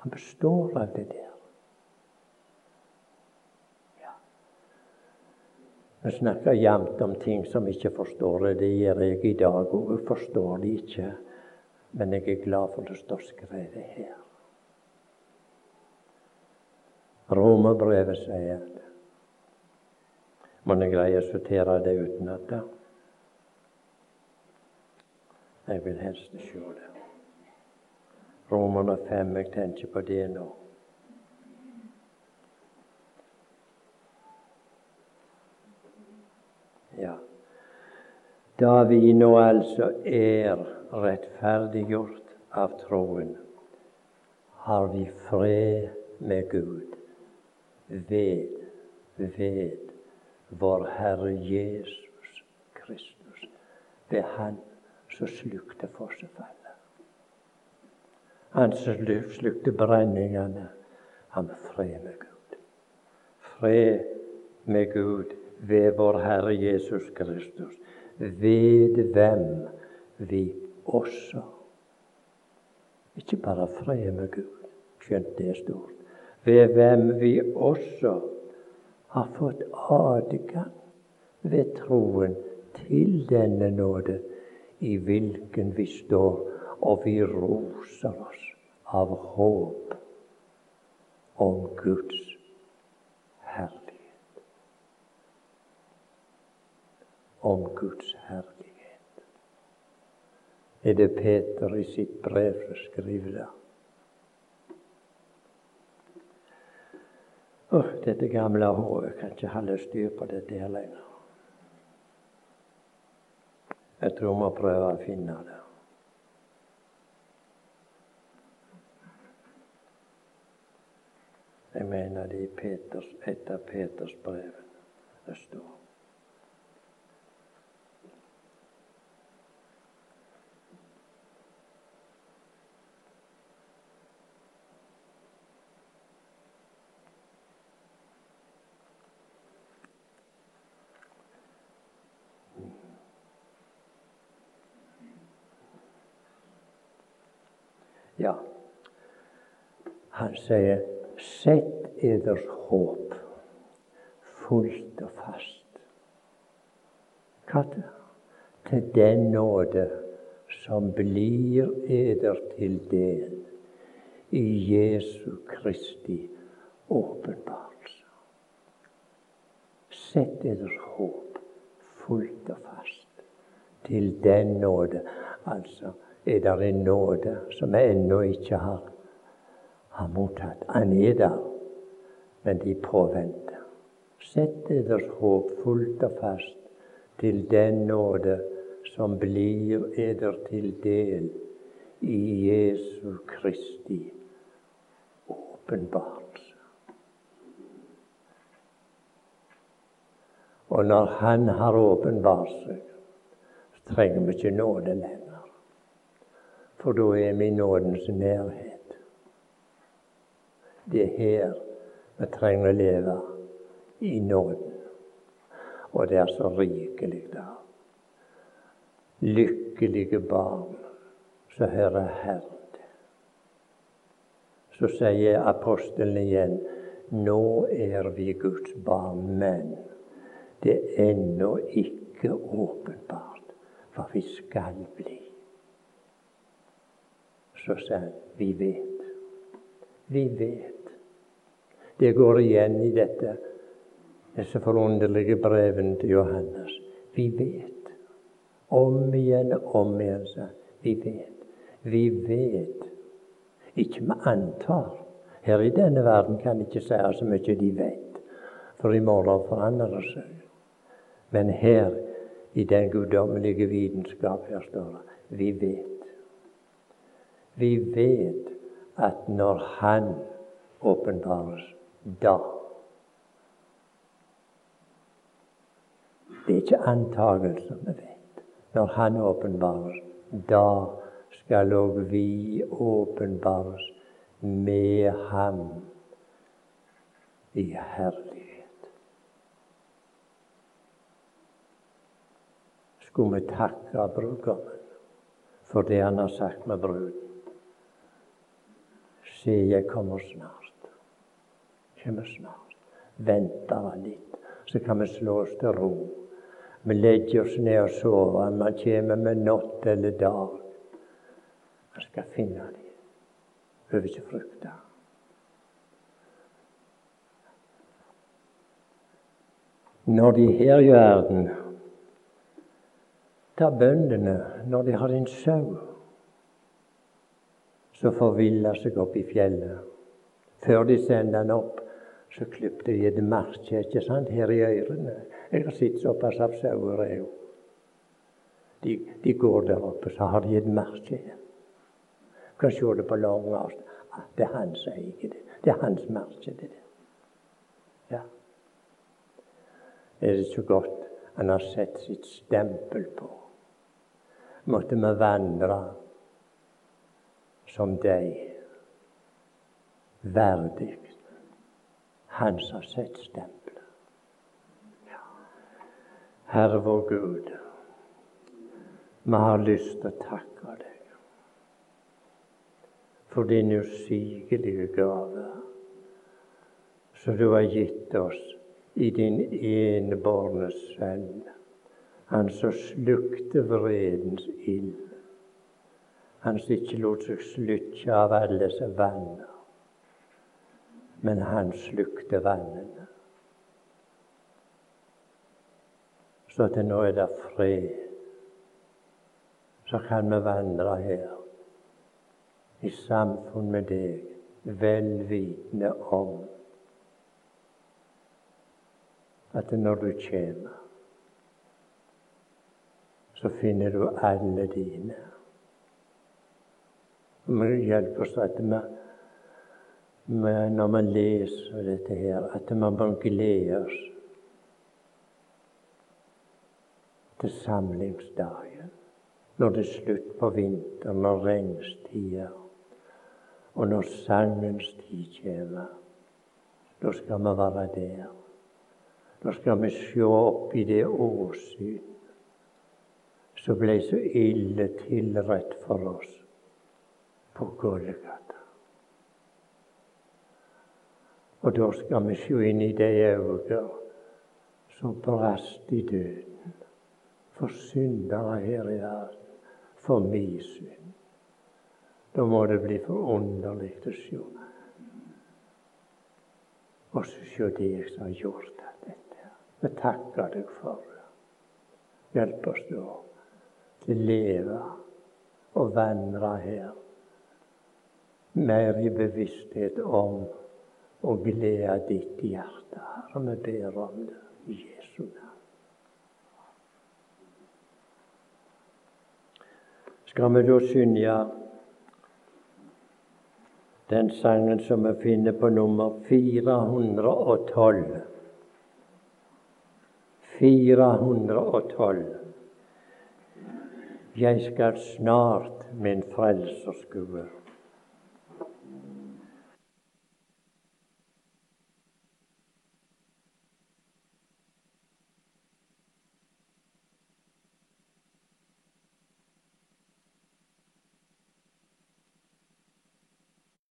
Han består av det der. Vi snakker jevnt om ting som ikke forstår det. Det gjør jeg i dag òg. Jeg forstår det ikke. Men jeg er glad for det står skrevet her. Romerbrevet sier det. Men jeg greier å sortere det utenat? Jeg vil helst se det. Romerne fem, jeg tenker på det nå. Ja. Da vi nå altså er rettferdiggjort av troen, har vi fred med Gud ved, ved vår Herre Jesus Kristus. Ved Han som slukte fossefallet. Han som slukte brenningene. Han fred med Gud. Fred med Gud ved vår Herre Jesus Kristus, ved hvem vi også Ikke bare fred med Gud, skjønt det er stort. Ved hvem vi også har fått adgang ved troen til denne nåde, i hvilken vi står, og vi roser oss av håp om Guds om Guds herlighet. Er det Peter i sitt brev som skriver det? Oh, dette gamle hodet kan ikke holde styr på dette her lenger. Jeg tror vi må prøve å finne det. Jeg mener det i Peters, et av Peters brev det står. Ja, han sier Sett eders håp fullt og fast. Hva til den nåde som blir eder til del i Jesu Kristi åpenbarelse. Sett eders håp fullt og fast til den nåde. Altså er det en nåde som vi ennå ikke har, har mottatt. Han er der, men de påventer. Sett deres håp fullt og fast til den nåde som blir eder til del i Jesu Kristi åpenbarelse. Og når Han har åpenbart seg, trenger vi ikke nåde lenger. For da er vi i nådens nærhet. Det er her vi trenger å leve i nåden. Og det er så rikelig der. Lykkelige barn som hører Herren. Så sier apostelen igjen nå er vi Guds barn, men det er ennå ikke åpenbart hva vi skal bli. Så sier han vi vet. Vi vet. Det går igjen i dette, disse forunderlige brevene til Johannes. Vi vet. Om igjen og om igjen, sa Vi vet. Vi vet. Ikke vi antar. Her i denne verden kan ikke si så mye de vet, for i morgen forandrer det seg. Men her, i den guddommelige vitenskap, her står det vi vet. Vi vet at når Han åpenbares, da Det er ikke antagelser vi vet. Når Han åpenbares, da skal òg vi åpenbares med Ham i herlighet. skulle vi takke brudgommen for det han har sagt med bruden. Se, jeg kommer snart. Kommer snart. Vent bare litt, så kan vi slå oss til ro. Vi legger oss ned og sover. man kommer med natt eller dag. man skal finne dem. Behøver ikke frykte. Når de her i verden tar bøndene når de har en sau som forviller seg opp i fjellet. Før de sender den opp, så klipte de et merke ikke sant, her i ørene. Jeg har sett såpass av sauer. De, de, går der oppe, så har de et. Du kan se det på lang avstand. Ah, det er hans eget. Det er hans merke. det der. Ja. Er det så godt han har sett sitt stempel på? måtte vi vandre som deg, verdig. Han som sett stempelet. Herre vår Gud, vi har lyst til å takke deg for din usigelige gave som du har gitt oss i din enbårne sønn han som slukte vredens ild. Han som ikke lot seg slutte av alle disse vannene. Men han slukte vannene. Så til nå er det fred. Så kan vi vandre her i samfunn med deg, vel vitende om at når du kommer så finner du alle dine. Vi hjelper oss at vi, når man leser dette her, at man må glede til samlingsdagen. Når det er slutt på vinteren og regnstider, og når sangens tid kommer. Da skal vi være der. Da skal vi se opp i det åsyn som ble så ille tilrett for oss på Golgata. Og da skal vi se inn i de øyne som brast i døden for syndere her i verden, for min synd. Da må det bli forunderlig å se. Og så se deg som har gjort dette. Vi takker deg for det. Hjelp oss da til å leve og vandre her. Mer i bevissthet om å glede ditt hjerte, Herre. Vi ber om det i Jesu navn. Skal vi da synge den sangen som vi finner på nummer 412? 412. Jeg skal snart min frelser skue.